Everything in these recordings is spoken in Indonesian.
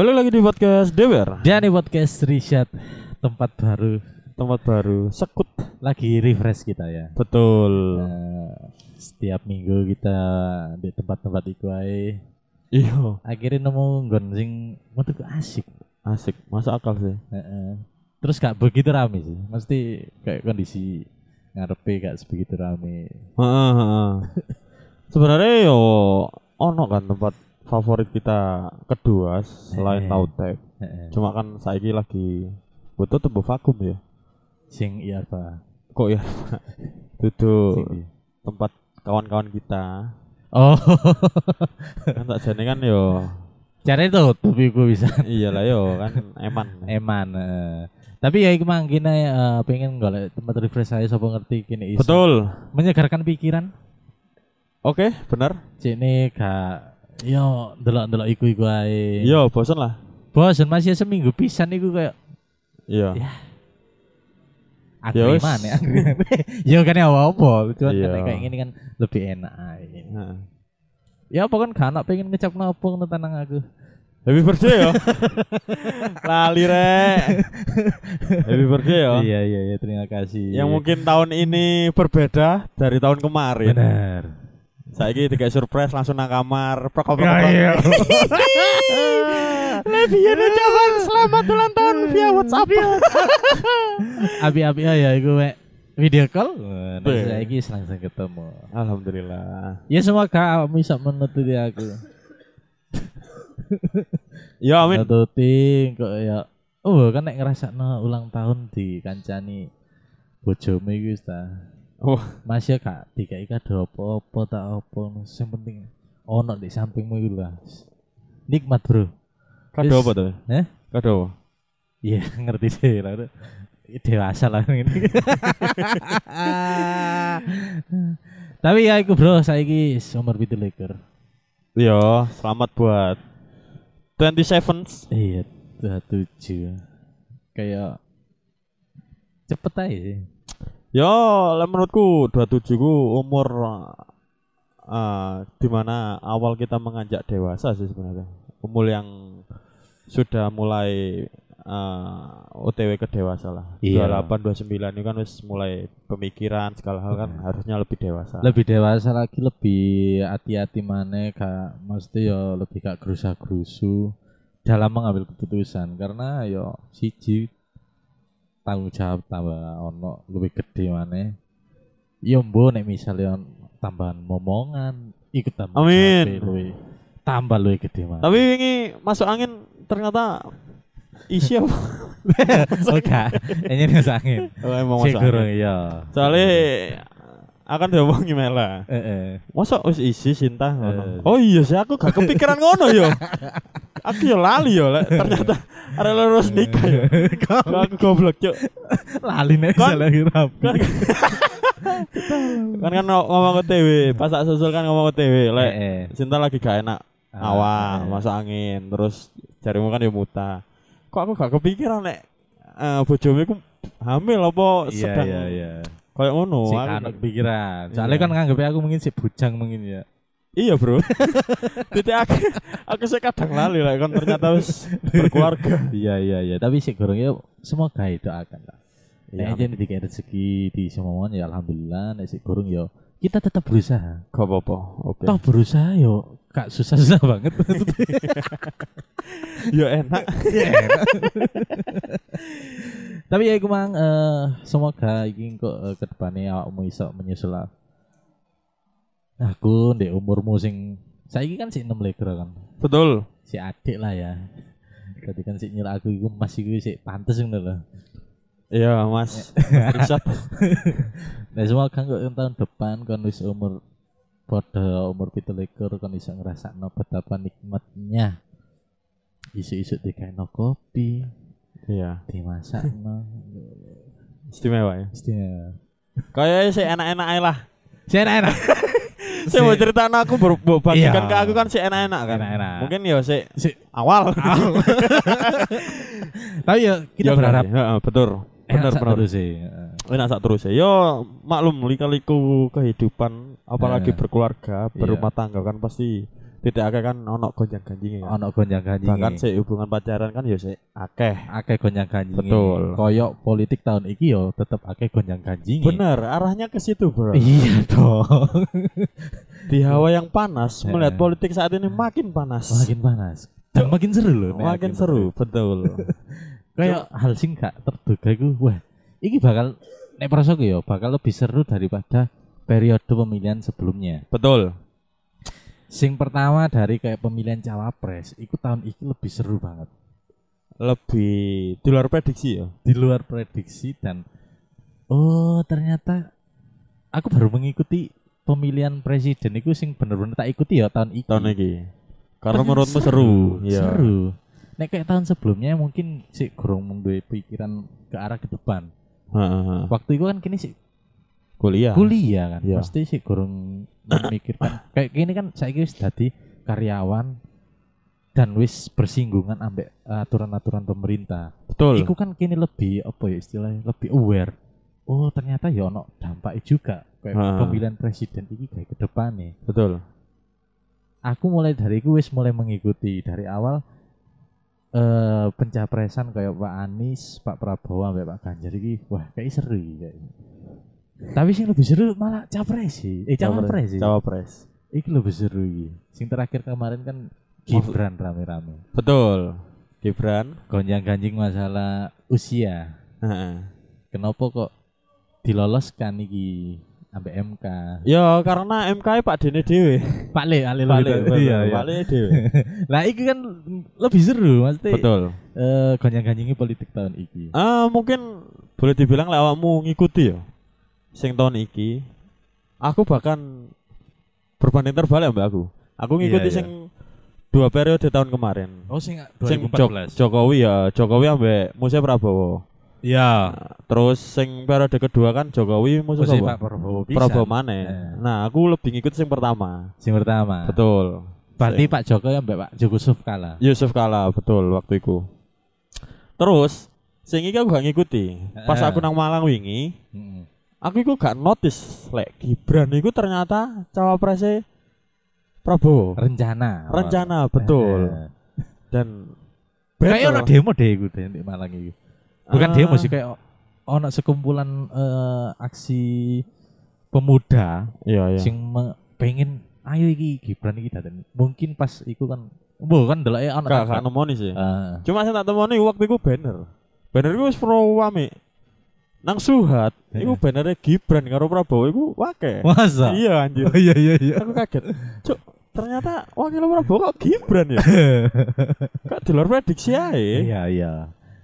Balik lagi di podcast Dewer Dan di podcast Rishad tempat baru Tempat baru Sekut lagi refresh kita ya. Betul Eh, setiap minggu kita di tempat-tempat iku ae. Iya Akhirnya nemu nggon sing menurutku asik. Asik Masuk akal sih Heeh. Terus gak begitu rame sih. Mesti kayak kondisi ngarepe gak sebegitu rame. Heeh, heeh. Sebenarnya yo ono kan tempat favorit kita kedua selain. Heeh. Cuma kan saiki lagi butuh tubuh vakum ya. Sing iya apa? Kok ya? Sing iya. tempat kawan-kawan kita. Oh, Kan tak jane kan yo cara itu tapi gue bisa iyalah yo kan eman. eman. eh. Tapi ya iku mang kene eh, pengen golek tempat refresh saya sapa ngerti kene iso Betul. menyegarkan pikiran. Oke, benar. Cine gak yo delok-delok iku-iku ae. Yo, bosan lah. Bosen masih seminggu pisan iku kayak Iya. Ya. Ya agri mana agri. Yo kan ya apa cuman Iya. kan kayak gini kan lebih enak ae. Heeh. Ya apa kan gak pengen ngecap nopo ngono tenang aku. Happy birthday yo. Lali rek. Happy birthday yo. Iya iya iya terima kasih. Yang mungkin tahun ini berbeda dari tahun kemarin. benar. Saiki tiga surprise langsung nang kamar. Prok prok Ya, iya. Lebihan selamat ulang tahun via WhatsApp. Abi-abi oh ya iku mek video call. Nah, saiki langsung ketemu. Alhamdulillah. Ya semoga kamu bisa menututi aku. Ya amin. Nututi kok ya oh kan nek ngrasakno ulang tahun di kancani bojomu iku ta. Oh, Masih kak dikai kado apa-apa tak apa sing penting ono di sampingmu iku lah. Nikmat, Bro. kado apa tuh? Eh? Kado apa? Iya, ngerti deh lah. Dewasa lah ini. Tapi ya iku bro, saiki umur 17. Yo, selamat buat 27 Iya, 27. Kayak cepet aja sih. Yo, lek menurutku 27 ku umur uh, di mana awal kita menganjak dewasa sih sebenarnya. Umur yang sudah mulai uh, OTW ke dewasa lah. Iya. 28 29 itu kan wis mulai pemikiran segala hal kan harusnya lebih dewasa. Lebih dewasa lagi, lebih hati-hati mana kak. Maksudnya ya lebih gak gerusa-gerusu dalam mengambil keputusan karena yo siji tanggung jawab tambah ono lebih gede mana. Yo mbo nek misalnya tambahan momongan ikut tambah Amin. luwih tambah luwih gede mana. Tapi ini masuk angin ternyata isi apa? oh gak, ini masuk angin. Oh, emang masuk angin. iya. Soalnya akan diomongi Mela. Heeh. Masa wis isi ngono? Eh. Oh iya sih aku gak kepikiran ngono yo. Aku yo lali yo lek ternyata ada lulus nikah yo. Aku goblok cuk. Lali nek salah hirap. Kan kan ngomong ke TV, pas tak susul kan ngomong ke TV lek Heeh. Sinta lagi gak enak Ah, awal eh. masuk angin terus jarimu kan yo muta. Kok aku gak kepikiran lek eh bojomu iku hamil apa Iya sedang iya iya. Kayak ngono. Si Aku- pikiran. Soalnya Iya. kan nganggepnya aku mungkin si bujang mungkin ya. Iya bro. Titik aku aku sih kadang lali lah kan ternyata wis berkeluarga. Iya iya iya. Tapi si gorong ya semoga doakan lah. Iya, Nek aja dikasih rezeki di semuanya ya alhamdulillah. Nek si gorong ya kita tetap berusaha. Gak apa-apa. Oke. Toh berusaha yo kak susah-susah banget. Ya enak. Tapi ya iku mang eh, semoga iki kok ke depannya awakmu iso menyusul. Aku ndek umurmu sing saiki kan si 6 leker kan. Betul. Si adik lah ya. Tadi kan si aku iku Mas iku si pantes ngono lho. Iya mas. Richard. Nah semua kan kok tahun depan kan wis umur pada umur pitu leker kan bisa ngerasakno betapa nikmatnya isu-isu dikaino kopi Iya. dimasakno Istimewa ya. istimewa Kayaknya sih enak-enak aja lah. saya enak Saya mau cerita aku baru bagikan Iya. ke aku kan sih enak-enak kan. Enak-enak. Mungkin ya Si- awal. tapi ya kita Ya, berharap Heeh, betul. enak Benar sak benar. terus sih. Enak sak terus ya. Yo maklum lika-liku kehidupan apalagi Nah. berkeluarga, Iya. berumah tangga kan pasti tidak akeh kan ono gonjang ganjing ya. Ono gonjang-ganjing. Bahkan sih hubungan pacaran kan ya sih akeh. akeh gonjang-ganjing. Betul. Koyok politik tahun iki yo tetep akeh gonjang-ganjing. Bener, arahnya ke situ, Bro. Iya dong. Di hawa yang panas, melihat politik saat ini makin panas. makin panas. Dan makin seru loh. Makin seru, betul. Kayak hal sing gak terduga iku wah, iki bakal nek prasaku yo bakal lebih seru daripada periode pemilihan sebelumnya. betul. Sing pertama dari kayak pemilihan cawapres, itu tahun iki lebih seru banget. Lebih di luar prediksi ya. Di luar prediksi dan oh ternyata aku baru mengikuti pemilihan presiden itu sing bener-bener tak ikuti ya tahun iki. Tahun ini. Karena menurutmu seru. Iya. Seru. Nek kayak tahun sebelumnya mungkin sih kurang menduwe pikiran ke arah ke depan. Heeh. Waktu itu kan kini sih Kuliah. kuliah kan Iya. pasti sih kurang memikirkan kayak gini kan saya wis dadi karyawan dan wis bersinggungan ambek eh, aturan-aturan pemerintah. Betul. Iku kan kini lebih apa ya istilahnya lebih aware. Oh ternyata ya ono dampaknya juga kayak Ha. pemilihan presiden ini kayak ke depan nih. Betul. Aku mulai dari iku wis mulai mengikuti dari awal eh pencapresan kayak Pak Anies, Pak Prabowo, Pak Ganjar iki wah kayak seru kayak. Tapi sing lebih seru malah capres sih. Eh cawapres sih. Cawapres. Iki lebih seru iki. Sing terakhir kemarin kan Gibran rame-rame. Betul. Gibran. Gonjang-ganjing masalah usia. Heeh. Kenapa kok diloloskan iki sampai MK? Ya karena MK Pak Dene dewe. Pak Le, Ale Pak Le, Le, iya, iya. Pak Le. Lah iki kan lebih seru maksudnya. Betul. Eh gonjang-ganjingi politik tahun iki. Ah mungkin boleh dibilang lah awakmu ngikuti ya. Sing tahun iki aku bahkan berbanding terbalik mbak aku. Aku ngikuti Iya, iya. sing dua periode tahun kemarin. Oh sing Sing Jok- Jokowi ya, Jokowi ambek Musa Prabowo. Ya. Nah, Terus sing periode kedua kan Jokowi Prabowo. Pak Prabowo pisan. Prabowo mana? Eh. Nah, aku lebih ngikut sing pertama. Sing pertama. Betul. Berarti Pak Jokowi ambek Pak Yusuf kalah. Yusuf Kala betul waktu itu. Terus sing iki aku gak ngikuti. Pas aku nang Malang wingi, Heeh. Aku iku gak notice lek Gibran iku ternyata cawapresnya Prabowo. Rencana. Rencana betul. Eh. Dan Kayak ono demo deh iku di Malang iki. Bukan Ah. demo sih kayak ono sekumpulan eh, aksi pemuda Iya, iya. sing pengen ayo iki Gibran iki daten. Mungkin pas iku kan Bu kan delok ono Gak gak nemoni sih. Eh, Cuma saya tak temoni waktu itu banner. Banner itu wis pro wame. Nang Suhat, iku Eh. bannernya Gibran karo Prabowo iku wake. Masa? Iya anjir. Oh iya iya iya. Aku kaget. Cuk, ternyata wakil Prabowo kok Gibran ya? Kok di luar prediksi ae. Iya iya.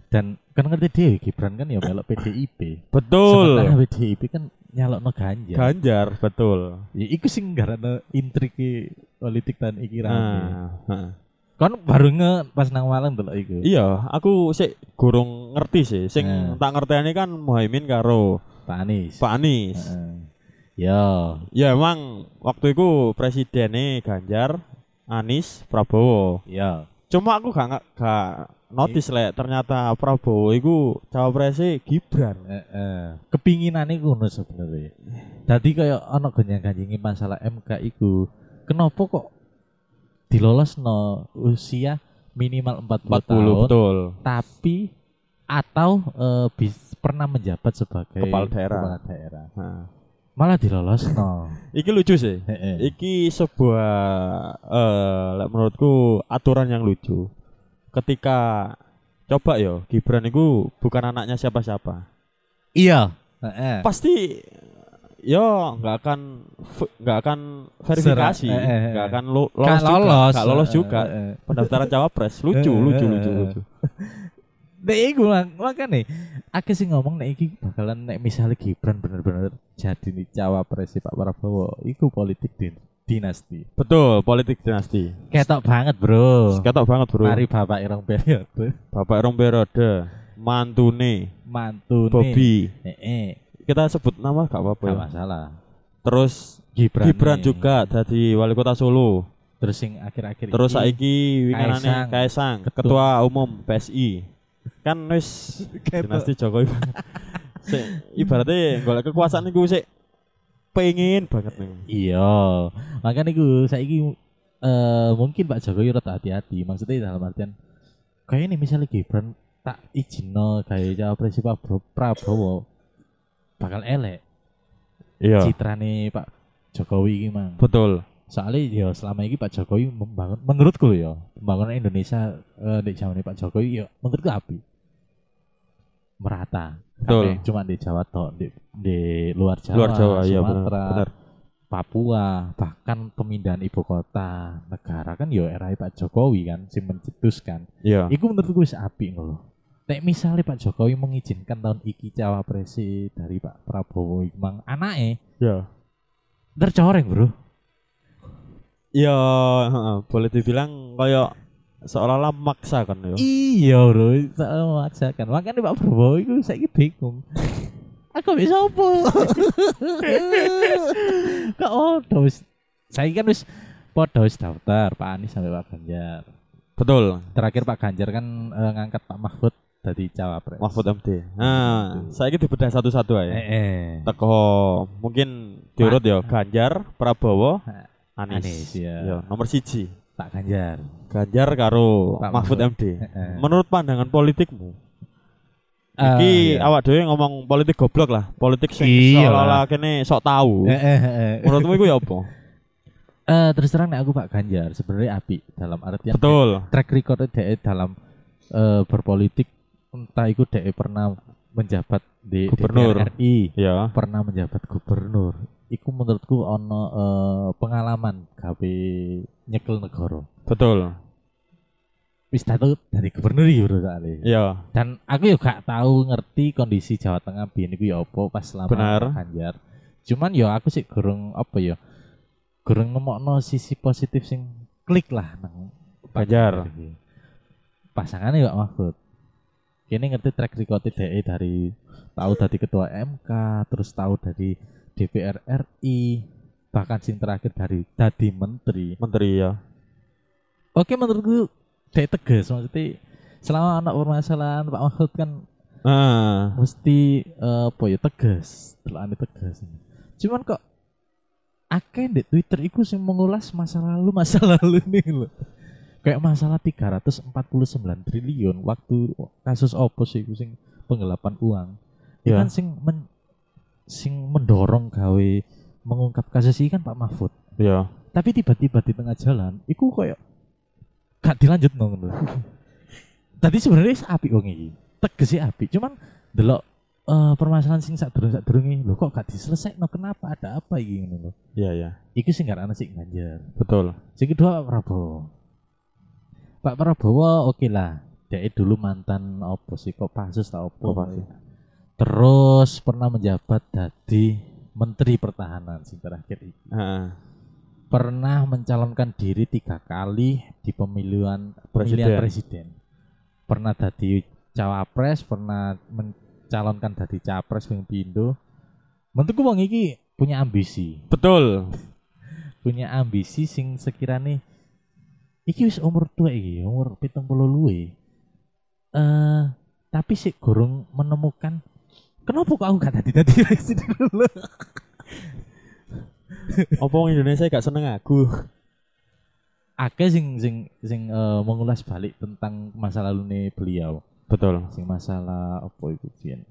Dan kan ngerti deh Gibran kan ya melok PDIP. Betul. Sementara PDIP kan nyalokno Ganjar. Ganjar, betul. Ya iku sing garane intrik politik tan iki rame. Nah, Kan baru nge pas nang Malang delok iku. iya, aku sih gurung ngerti sih. Sing Eh. tak ngerteni kan Muhaimin karo Pak Anies. Pak Anies. Heeh. Ya. Ya emang waktu itu presidennya Ganjar, Anies, Prabowo. Ya. Cuma aku gak gak notice lek ternyata Prabowo itu cawapresnya Gibran. Heeh. Kepinginane ngono sebenarnya. Dadi kayak ana gonjang-ganjingi masalah MK iku. Kenapa kok dilolosno usia minimal 40, 40 tahun betul. tapi atau eh, bis- pernah menjabat sebagai Kepala daerah. kepala daerah. Nah, Malah dilolosno. iki lucu sih. Heeh. Iki sebuah eh lek menurutku aturan yang lucu. Ketika coba yo Gibran itu bukan anaknya siapa-siapa. Iya. Heeh. Pasti yo nggak akan nggak akan verifikasi, eh, eh, eh. nggak akan lo- Gak lolos, juga, lolos. nggak lolos Heeh, juga. heeh. Pendaftaran cawapres lucu, Eh, lucu, eh, lucu, eh. lucu. Nek iku makane akeh sing ngomong nek iki bakalan nek misalnya Gibran bener-bener jadi nih cawapres si Pak Prabowo, iku politik din dinasti. Betul, politik dinasti. Ketok banget, Bro. Ketok banget, Bro. Mari Bapak irong periode. Bapak Rong Periode, mantune Mantu Bobby. Heeh. Kita sebut nama gak apa-apa. Gak ya. masalah. Terus Gibran. Gibran nih. juga jadi wali kota Solo. Terus sing akhir-akhir Terus iki, saiki winginane Kaisang. Kaisang, Ketum. ketua umum PSI. Kan wis dinasti Jokowi. Sik ibaratnya golek kekuasaan iku sik pengen banget nih. Iya. Makanya iku saiki eh mungkin Pak Jokowi rada hati-hati. Maksudnya dalam artian kayak ini misalnya Gibran tak izin no kayak cawapres Pak Prabowo bakal elek Iya. citrane Pak Jokowi iki mang. Betul. Soalnya ya selama ini Pak Jokowi membangun menurutku ya, pembangunan Indonesia eh, di zaman Pak Jokowi ya menurutku api. Merata. Betul. Cuma di Jawa toh, di, di luar Jawa, Luar Jawa iya benar. Sumatera, Benar. Papua, bahkan pemindahan ibu kota negara kan ya era Pak Jokowi kan sing mencetuskan. Iya. Iku menurutku wis apik ngono. Nek misalnya Pak Jokowi mengizinkan tahun iki cawapres dari Pak Prabowo iku mang anake Iya. tercoreng, Bro. Heeh, boleh dibilang kayak seolah-olah maksa kan ya. Iya, Bro, tak memaksakan. Makanya Pak Prabowo itu saya bingung. Aku bisa apa? Kok oh, wis. Saya kan wis podo wis daftar Pak Anies sampai Pak Ganjar. Betul. Terakhir Pak Ganjar kan eh, ngangkat Pak Mahfud dari cawapres. Mahfud MD. Nah, saya ini dibedah satu-satu Eh, aja. eh. Teko mungkin diurut ya Ganjar, Prabowo, Anies. Anies, ya. Ya, nomor siji. Pak Ganjar. Ganjar karo Pak Mahfud Mahfud. MD. eh. Menurut pandangan politikmu, Ah, iki iya. awak dhewe ngomong politik goblok lah, politik sing Iya seolah-olah kene sok tahu. Eh, eh, eh. Menurutmu itu ya apa? Eh, terus terang nek aku Pak Ganjar sebenarnya api dalam artian Betul. track record DE dalam eh, berpolitik entah itu DE pernah menjabat di Gubernur. RI Ya. pernah menjabat gubernur iku menurutku ono eh, pengalaman gawe nyekel negara Betul. wis dari gubernur iki bro soalnya Ya. dan aku ya gak tahu ngerti kondisi Jawa Tengah biyen iku ya apa pas selama Benar. Pak Ganjar cuman ya aku sih kurang apa ya kurang nemokno sisi positif sing klik lah nang iki. pasangannya ya Mahfud kini ngerti track record DE dari tahu dari ketua MK terus tahu dari DPR RI bahkan sing terakhir dari dadi menteri. Menteri ya. oke menurutku DE tegas maksudnya selama anak permasalahan Pak Mahfud kan Nah, mesti eh, apa ya tegas telane tegas cuman kok akeh di Twitter iku sing mengulas masa lalu masa lalu nih loh kayak masalah 349 triliun waktu kasus opos iku sing penggelapan uang. Ya. kan sing men, sing mendorong gawe mengungkap kasus ini kan Pak Mahfud. Ya. tapi tiba-tiba di tengah jalan iku kayak gak dilanjut nong tadi sebenarnya api wong iki. Tegas sih api cuman delok eh, permasalahan sing sak durung sak durunge lho kok gak diselesaikan? Kenapa ada apa iki ngono lho? Iya, ya. iki sing gak ana sing Ganjar. Betul. sing kedua Pak Prabowo Pak Prabowo oke lah dia dulu mantan apa sih kok pasus tak Kopassus. terus pernah menjabat jadi menteri pertahanan sing terakhir iki Heeh. pernah mencalonkan diri tiga kali di pemilihan pemilihan presiden. Pernah jadi cawapres, pernah mencalonkan jadi capres ping pindo. Menurutku wong iki punya ambisi, Betul. punya ambisi sing sekiranya iki wis umur tua iki, umur pitung puluh luwe. Eh, tapi sih gurung menemukan kenapa kok aku gak tadi tadi presiden dulu. Apa wong Indonesia gak seneng aku? Akeh sing sing sing eh, mengulas balik tentang masa lalu nih beliau. Betul. sing masalah apa itu Bian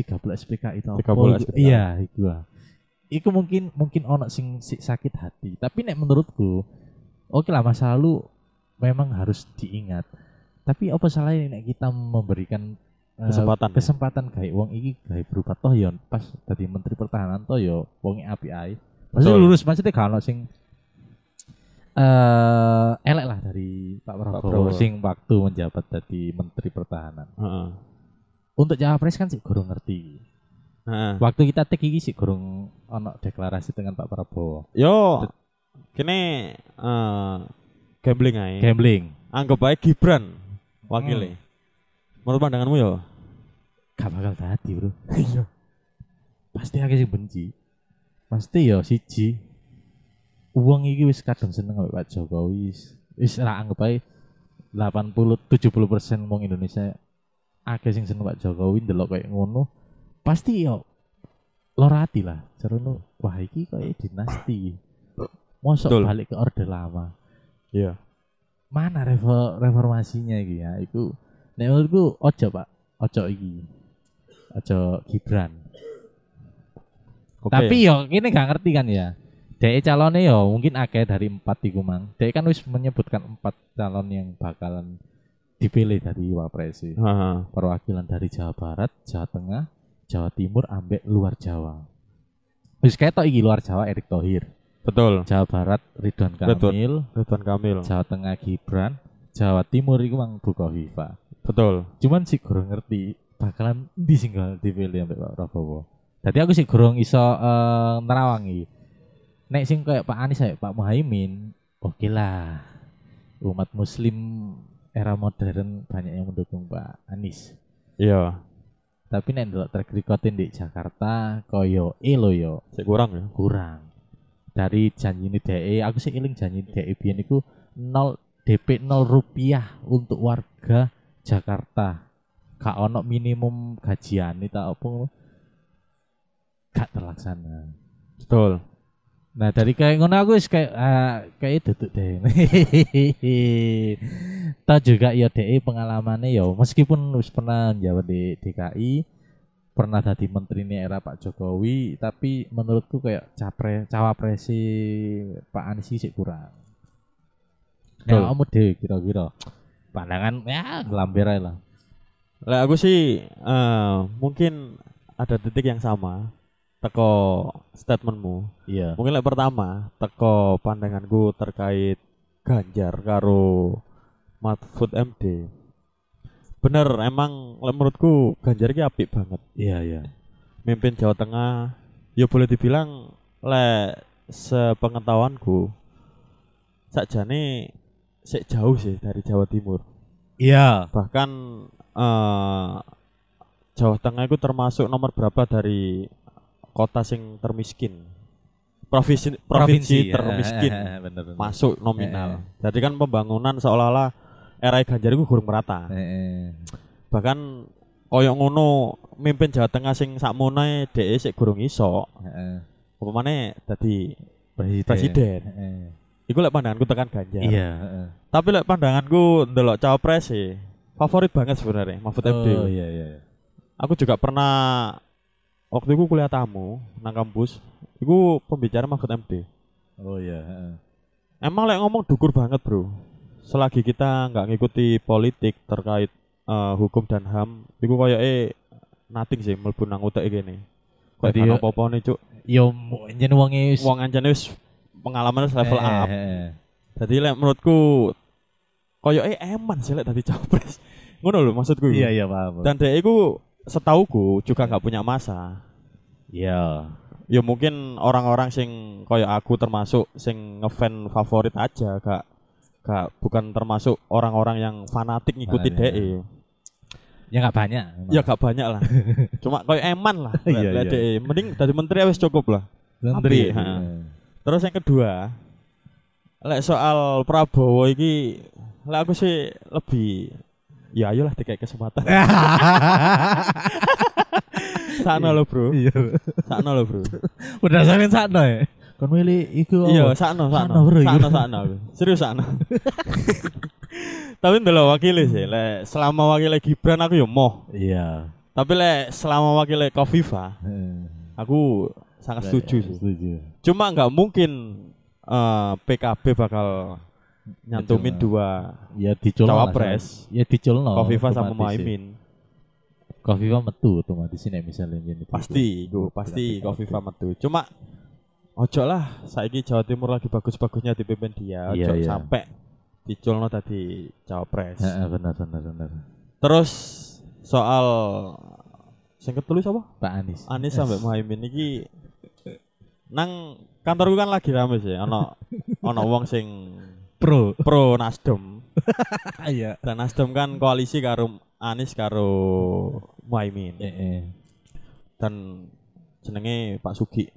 13 PKI itu apa 13 iku? PKI. iya iku iku mungkin mungkin ono sing si- sakit hati tapi nek menurutku oke lah masa lalu memang harus diingat tapi apa salahnya nek kita memberikan eh, Kesempatan. kesempatan kayak wong iki gawe berubah toh ya pas tadi menteri pertahanan toh ya wong api ae maksudnya lurus maksudnya kalau sing eh elek lah dari Pak Prabowo, Prabowo. sing waktu menjabat jadi menteri pertahanan Heeh. untuk cawapres kan sih kurang ngerti Heeh. waktu kita tek iki sih kurang ono deklarasi dengan Pak Prabowo Yo, kene eh gambling ae. gambling. Anggap aja Gibran wakilnya. Menurut pandanganmu ya? gak bakal tadi bro. Iya. Pasti akeh sing benci. Pasti ya siji. Uang iki wis kadang seneng ambek Pak Jokowi wis wis ra anggap ae 80 70 persen wong Indonesia akeh sing seneng Pak Jokowi ndelok kayak ngono. Pasti ya lor hati lah. Carane wah iki kayak dinasti Mosok Betul. balik ke orde lama. Iya. Mana revo- reformasinya iki ya? Iku nek menurutku ojo, Pak. Ojo iki. Ojo Gibran. Oke. Tapi yo ini gak ngerti kan ya. Dek calonnya yo mungkin akeh dari empat iku mang. Dek kan wis menyebutkan empat calon yang bakalan dipilih dari wapres. Perwakilan dari Jawa Barat, Jawa Tengah, Jawa Timur, ambek luar Jawa. Wis ketok iki luar Jawa Erick Thohir, Betul. Jawa Barat Ridwan Betul. Kamil, Ridwan Kamil. Jawa Tengah Gibran, Jawa Timur iku mang Bukoviva. Betul. Cuman sih kurang ngerti bakalan di single dipilih ambek Pak Prabowo. Jadi aku sih kurang iso eh, nerawangi. Nek sing kayak Pak Anies ya Pak Muhaimin, oke lah. Umat Muslim era modern banyak yang mendukung Pak Anies. Iya. Tapi nek ndelok track recordin di Jakarta koyo e lo yo Sik kurang ya. kurang. Dari janji ini DE, aku sih iling janji DE biyen iku 0 DP 0 rupiah untuk warga Jakarta. Gak ono minimum gajian itu apa ngono. gak terlaksana. Betul. Nah dari kayak ngono aku wis kayak ah, kayak duduk deh. Tahu juga ya DE pengalamannya ya meskipun pernah jawab di DKI pernah jadi menteri ini era Pak Jokowi tapi menurutku kayak capre cawapres si Pak Anies sih kurang. Nah, kamu deh kira-kira pandangan ya lamber aja lah. Lah aku sih eh, mungkin ada titik yang sama teko statementmu. Iya. Mungkin lek pertama teko pandanganku terkait Ganjar karo Mahfud MD. Bener emang menurutku Ganjar ki apik banget. Iya iya. Mimpin Jawa Tengah ya boleh dibilang lek sepengetahuanku sakjane sik jauh sih dari Jawa Timur. Iya. Bahkan eh Jawa Tengah itu termasuk nomor berapa dari kota sing termiskin. Provinsi provinsi, termiskin bener, bener. masuk nominal. Jadi kan pembangunan seolah-olah era Ganjar itu kurang merata. Eh, eh. Bahkan koyo ngono mimpin Jawa Tengah sing sakmono dhek sik gurung iso. Heeh. Upamane dadi Presiden. Presiden. Heeh. iku lek pandanganku tekan Ganjar. Iya, heeh. Tapi lek pandanganku ndelok cawapres sih favorit banget sebenarnya Mahfud MD. Oh iya iya. iya. Aku juga pernah waktu itu kuliah tamu nang kampus, iku pembicara Mahfud MD. Oh iya, heeh. Emang lek ngomong dukur banget, Bro. Selagi kita nggak ngikuti politik terkait eh, hukum dan HAM, iku koyoke nothing sih mlebu nang utek gini. Gak yo- apa-apa nih, Cuk. Yo wonge wis Wong anjane wis pengalaman level Eh, up. eh, eh. Jadi lek menurutku koyoke eman sih lek dadi cawapres. Ngono lho maksudku. Iya iya paham. Dan dia iku setauku juga nggak punya masa. Iya. Ya mungkin orang-orang sing koyo aku termasuk sing ngefan favorit aja, gak gak bukan termasuk orang-orang yang fanatik ngikutin DE. Ya enggak banyak. Ya gak banyak lah. Cuma koyo eman lah. Iya, iya. DE. Mending dari menteri wis cukup lah. Menteri. Ha. Terus yang kedua, lek soal Prabowo iki lek aku sih lebih ya ayolah dikai kesempatan. Sakno lo, Bro. Iya. Sakno lo, Bro. Udah sakno ya. Kon milih iku Iya, sakno, Sakno, sakno. iya. Sakno, aku. Serius sakno. Tapi ndelok wakile sih, lek selama wakile Gibran aku ya moh. Iya. Tapi lek selama wakile Kofifa, aku sangat setuju sih. Setuju. Cuma nggak mungkin eh, PKB bakal nyantumin dua Ya diculno. lah, cawapres, Ya diculno. Kofifa sama. Muhaimin. Kofifa metu otomatis nek misalnya gini. Pasti, gue pasti Kofifa metu. Cuma ojo lah, saiki Jawa Timur lagi bagus-bagusnya dipimpin dia. Ojo Iya, iya. sampai diculno tadi cawapres. Heeh, benar benar benar. Terus soal sing ketulis apa? Pak Anies. Anies sampai Muhaimin iki nang kantorku kan lagi rame sih, ono ono wong sing pro. pro Nasdem. Iya. Dan Nasdem kan koalisi karo Anies karo Muhaimin. Heeh. Dan jenenge Pak Sugi.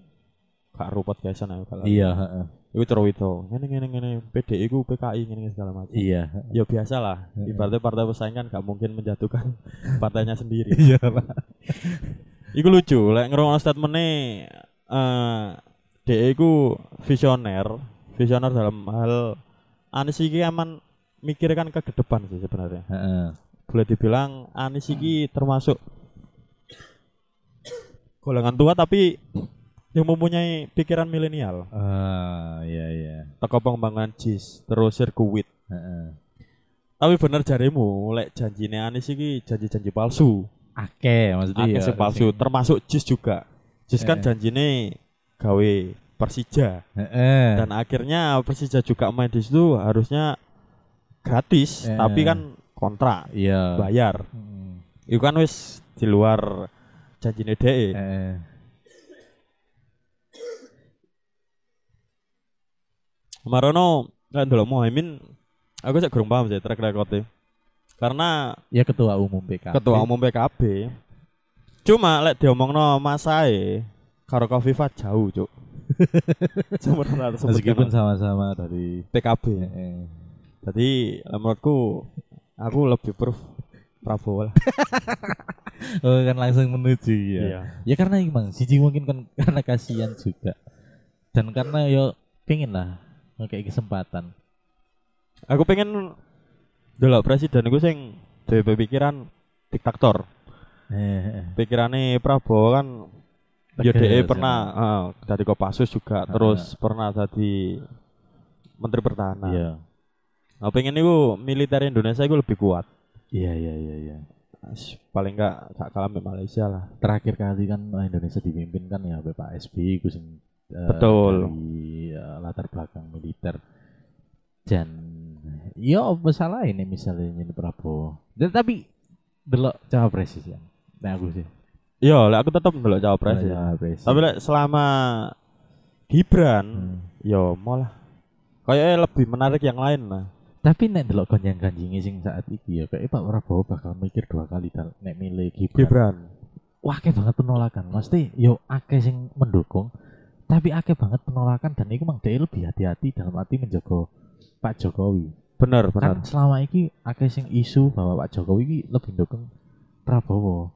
Karo podcastan ayo kalau. Iya, heeh. Iku cerewito. Ngene ngene ngene PDI ku PKI ngene segala macam. Iya. Ya biasa lah. Ibaratnya partai pesaing kan gak mungkin menjatuhkan partainya sendiri. Iya lah. Iku lucu, lek ngrungokno statemente eh DE iku visioner, visioner dalam hal Anis iki aman mikirkan ke depan sih sebenarnya. Heeh. Boleh dibilang Anis iki termasuk golongan tua tapi yang mempunyai pikiran milenial. Ah, iya iya. Teko pengembangan JIS terus sirkuit. Heeh. Tapi bener jarimu, lek janjine Anis iki janji-janji palsu. Akeh maksudnya Akeh ya, sing palsu, sing- termasuk JIS juga. JIS kan Eh. janjine gawe Persija Heeh. dan akhirnya Persija juga main di situ harusnya gratis, Eh. tapi kan kontrak iya. bayar. Hmm. Itu kan wis di luar janjine DE. Heeh. Marono kan dulu Muhaimin aku sih kurang paham sih track record Karena Ya ketua umum PKB. ketua umum PKB. Cuma lek diomongno masae karo Kofifa jauh, Cuk. Sebenarnya Meskipun sama-sama dari PKB. Heeh. Jadi eh, menurutku aku lebih proof Prabowo lah. Oh kan langsung menuju ya. Iya. Ya karena emang siji mungkin kan karena kasihan juga. Dan karena yo pengen lah kayak kesempatan. Aku pengen delok presiden iku sing duwe pikiran diktator. Eh, Pikirane Prabowo kan ya DE ya. pernah eh, dari Kopassus juga Ah. terus pernah jadi Menteri Pertahanan. Iya. Nah, pengen itu militer Indonesia itu lebih kuat. Iya iya iya iya. Paling enggak gak kalah Malaysia lah. Terakhir kali kan Indonesia dipimpin kan ya oleh Pak SBY ku sing Betul. dari eh, latar belakang militer. Dan ya apa salah ini misalnya ini Prabowo. Dan tapi delok cawapres sih. Nah aku sih. Iya, lek aku tetap ndelok cawapres ya. Cawapres. Tapi lek selama Gibran, Hmm. yo malah kayaknya lebih menarik yang lain lah. Tapi nek delok konjang kanjingi sing saat iki ya kayak Pak Prabowo bakal mikir dua kali dal nek milih Gibran. Gibran. Wah, akeh banget penolakan. Mesti yo akeh sing mendukung, tapi akeh banget penolakan dan itu mang dia lebih hati-hati dalam arti menjaga Pak Jokowi. Bener, bener. Kan selama iki akeh sing isu bahwa Pak Jokowi iki lebih dukung Prabowo.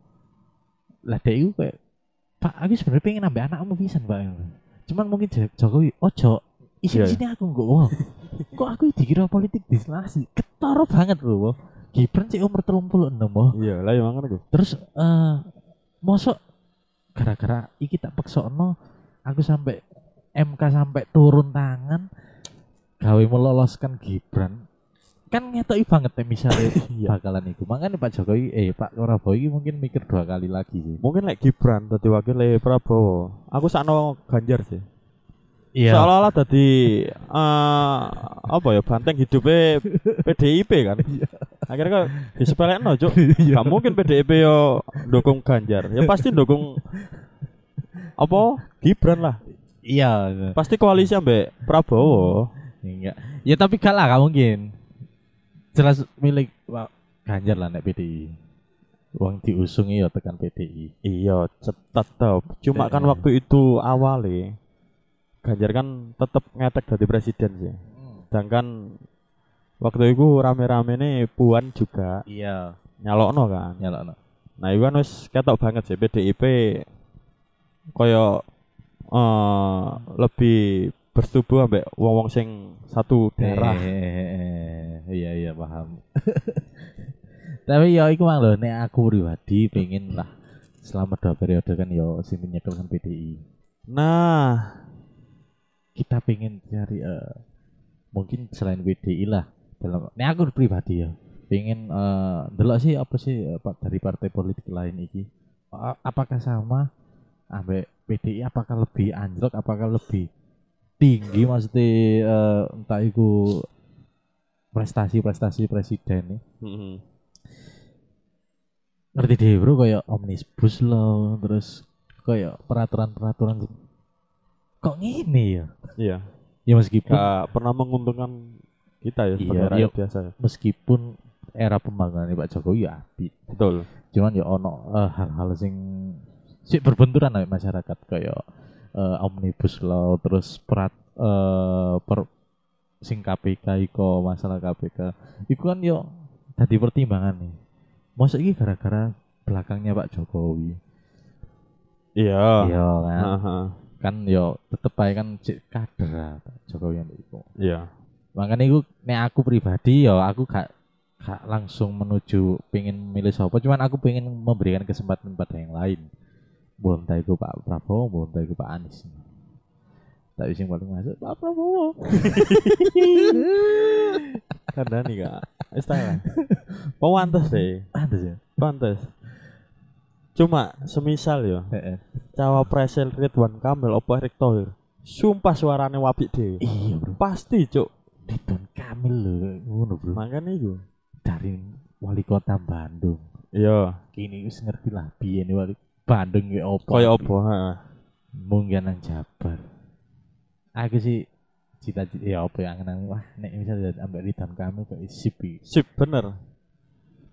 Lah dia itu kayak Pak, aku sebenarnya pengen nambah anakmu pisan, Pak. Cuman mungkin Jo- Jokowi, ojo, isi Iya. sini aku enggak wow. Kok aku dikira politik dinasti? Ketara banget loh. Gibran sih umur 36 loh. Iya, lah yang mangan aku. Terus eh mosok gara-gara iki tak peksokno aku sampai MK sampai turun tangan gawe meloloskan Gibran kan ngetoki banget ya misalnya Iya. bakalan iku makanya Pak Jokowi eh Pak Prabowo iki mungkin mikir dua kali lagi sih Mungkin lek Gibran dadi wakil le Prabowo. Aku sakno Ganjar sih. iya Seolah-olah dadi eh apa ya banteng hidupnya PDIP kan. Akhirnya kok disepelekno, Cuk. Gak mungkin PDIP yo dukung Ganjar. Ya pasti dukung apa? Gibran lah. iya Pasti koalisi ambek Prabowo. enggak ya tapi gak lah gak mungkin jelas milik Pak Ganjar lah nek PDI Uang diusungi ya tekan PDI Iya, tetap. Cuma kan Eh. waktu itu awalnya Ganjar kan tetap ngetek dari presiden sih. Sedangkan waktu itu rame-rame nih Puan juga iya nyalokno kan. nyala Nah, itu kan wis ketok banget sih PDIP koyo eh lebih bertubuh ambek wong-wong sing satu daerah. Eh, iya iya paham. Tapi ya iku mang lho nek aku pribadi pengen lah selama dua periode kan ya sing menyekelkan PDI. Nah, Kita pengen cari eh, mungkin selain PDI lah dalam nek aku pribadi ya pengen eh delok sih apa sih eh, Pak dari partai politik lain iki. Apakah sama ambek PDI apakah lebih anjlok apakah lebih tinggi maksudnya eh, entah itu prestasi-prestasi presiden nih mm-mm. ngerti deh bro kayak omnibus law terus kayak peraturan-peraturan kok ngene ya iya, ya meskipun gak pernah menguntungkan kita ya sebagai Iya, rakyat iya. biasa. ya. meskipun era pembangunan Pak Jokowi ya api Betul. cuman ya ono eh, hal-hal sing sih berbenturan sama masyarakat kayak eh, omnibus law terus perat eh, per sing KPK iko masalah KPK itu kan yo tadi pertimbangan nih masa ini gara-gara belakangnya Pak Jokowi Iya. iya kan Aha. kan yo tetep ae kan cek kader ah, Jokowi yang iku Iya. makanya iku nek aku pribadi yo aku gak gak langsung menuju pengen milih siapa cuman aku pengen memberikan kesempatan pada yang lain bonta iku Pak Prabowo bonta iku Pak Anies tapi sing paling masuk Pak Prabowo Karena nih kak. Istilah. Pantes deh. Pantes ya Pantes. Cuma semisal ya Heeh. cawapres Ridwan Kamil apa Erick Thohir. Sumpah suarane wapik deh. iya bro Pasti cuk. Ridwan Kamil lho ngono bro Makanya itu. dari wali kota Bandung Iya. kini wis ngerti lah biyen wali Bandung ya opo Kaya apa? heeh. mungkin nang Jabar aku sih cita-cita ya apa yang nang wah nek misalnya ambek Ridwan Kamil kok sip iki. Sip bener.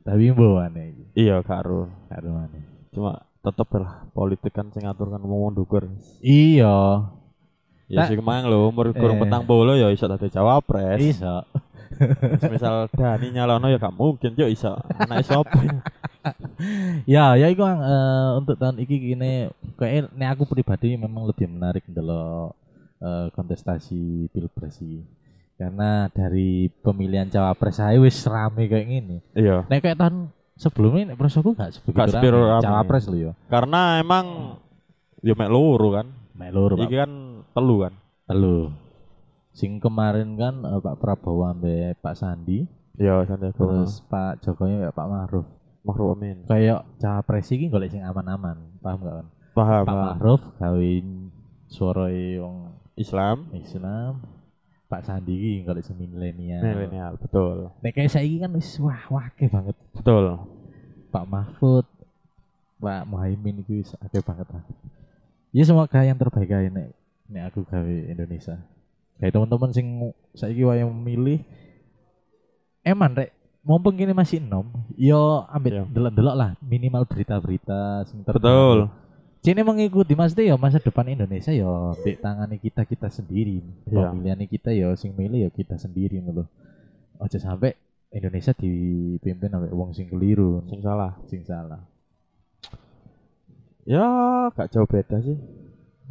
tapi mbawane iki Iya karo. karo maneh Cuma tetep lah politik kan sing ngatur kan mau ndukur. iya Ya Tak- sing mang lho umur kurang Eh. petang bola ya iso dadi cawapres. iso Misal Dani nyalono ya gak mungkin yo iso. Anake sapa? ya ya iku. Eh, untuk tahun iki gini kayak nek aku pribadi memang lebih menarik ndelok eh, kontestasi pilpres iki karena dari pemilihan cawapres saya wis rame kayak gini Iya. nek kayak tahun sebelumnya nek prosoku gak sebegitu Gak rame. rame. cawapres lho ya Karena emang yo mek loro kan. melur Pak Iki kan telu kan. telu sing kemarin kan eh, Pak Prabowo ambek Pak Sandi Iya, Sandiaga. terus Pak Jokowi ambek Pak Maruf Makruh amin. kayak cawapres iki golek sing aman-aman paham gak kan Paham. Pak. Maruf kawin suarane wong Islam Islam Pak Sandi iki golek sing milenial milenial, betul. nek kayak saiki kan wis wah wake banget Betul. Pak Mahfud Pak Muhaimin itu wis akeh banget lah ya semoga yang terbaik aja nek nek aku gawe Indonesia kayak teman-teman sing saiki wae memilih eman rek mumpung gini masih enom yo ambil Iya. delok-delok lah minimal berita-berita sing. Betul. Cini mengikuti maksudnya ya masa depan Indonesia ya di tangani kita kita sendiri Iya. pemilihan kita ya sing milih ya kita sendiri ngono aja sampai Indonesia dipimpin oleh wong sing keliru Sing salah. sing salah Ya, gak jauh beda sih.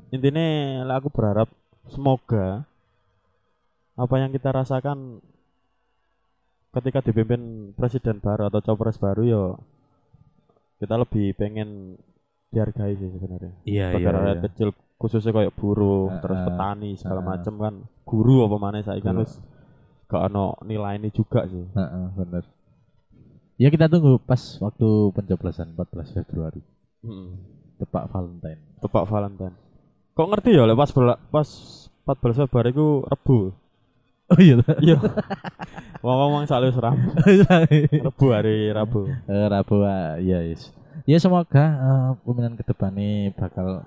Intinya lah aku berharap semoga apa yang kita rasakan ketika dipimpin presiden baru atau cawapres baru ya kita lebih pengen dihargai sih sebenarnya. iya Sebagai rakyat kecil khususnya kayak buruh, Ah, terus petani segala ah. macam kan. Guru apa mana saya kan wis gak ono nilai ini juga sih. Heeh, bener ya kita tunggu pas waktu pencoblosan 14 Februari Mm. tepat Valentine Tepak Valentine. Kok ngerti ya lek pas berla- pas 14 Februari ku Rebu. Oh iya Iya. Wong-wong selalu seram. Rebu hari Rabu. Eh, Rabu ah, iya yes. Ya semoga eh, pemilihan ke depan bakal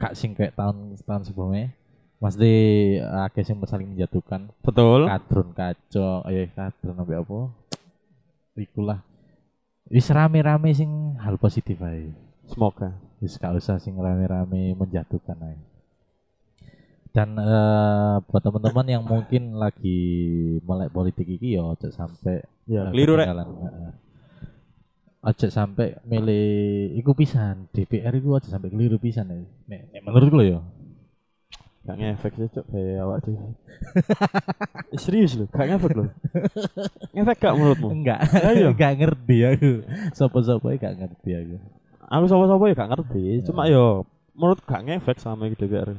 kak sing kayak tahun tahun sebelumnya. Pasti akeh sing saling menjatuhkan. Betul. Kadrun kaco, eh kadrun apa apa. Ikulah. Wis rame-rame sing hal positif aja. Semoga. Wis gak usah sing rame-rame menjatuhkan aja. Dan eh, buat teman-teman yang mungkin lagi melek politik iki ya ojo sampai Ya, keliru rek. Aja sampai milih iku pisan, DPR iku aja sampai keliru pisan ya. Nek, nek menurutku lho ya. Gak ngefek sih cok kayak awak. Eh, Serius lu, gak ngefek lu. ngefek gak menurutmu? Enggak, Ayo. enggak ngerti aku. Sopo-sopo gak ngerti aku. Aku sapa-sapa ya gak ngerti. Cuma yo menurut gak ngefek sama DPR.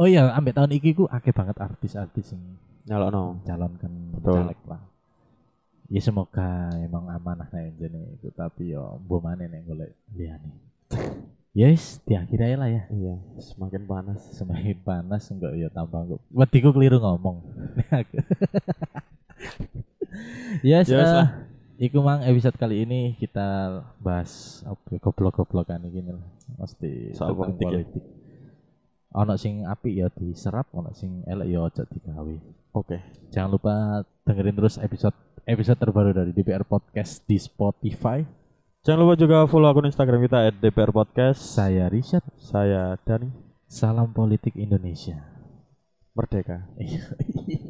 Oh iya, ambek tahun iki ku akeh banget artis-artis sing Nyalokno. calonkan caleg lah. Ya semoga emang amanah nek jene iku tapi yo mbok maneh nek golek liyane. Yes, diakhiri aja lah ya. Iya, semakin panas. semakin panas enggak ya tambah enggak wediku keliru ngomong yes, Yes, eh, lah. iku mang episode kali ini kita bahas ya, goblok-goblokan iki lah mesti Soal tentang politik ya. Ono sing apik ya diserap ono sing elek ya aja digawe Oke. jangan lupa dengerin terus episode episode terbaru dari DPR Podcast di Spotify Jangan lupa juga follow akun Instagram kita @dpr podcast. saya Richard Saya Dani salam politik Indonesia Merdeka. Iya.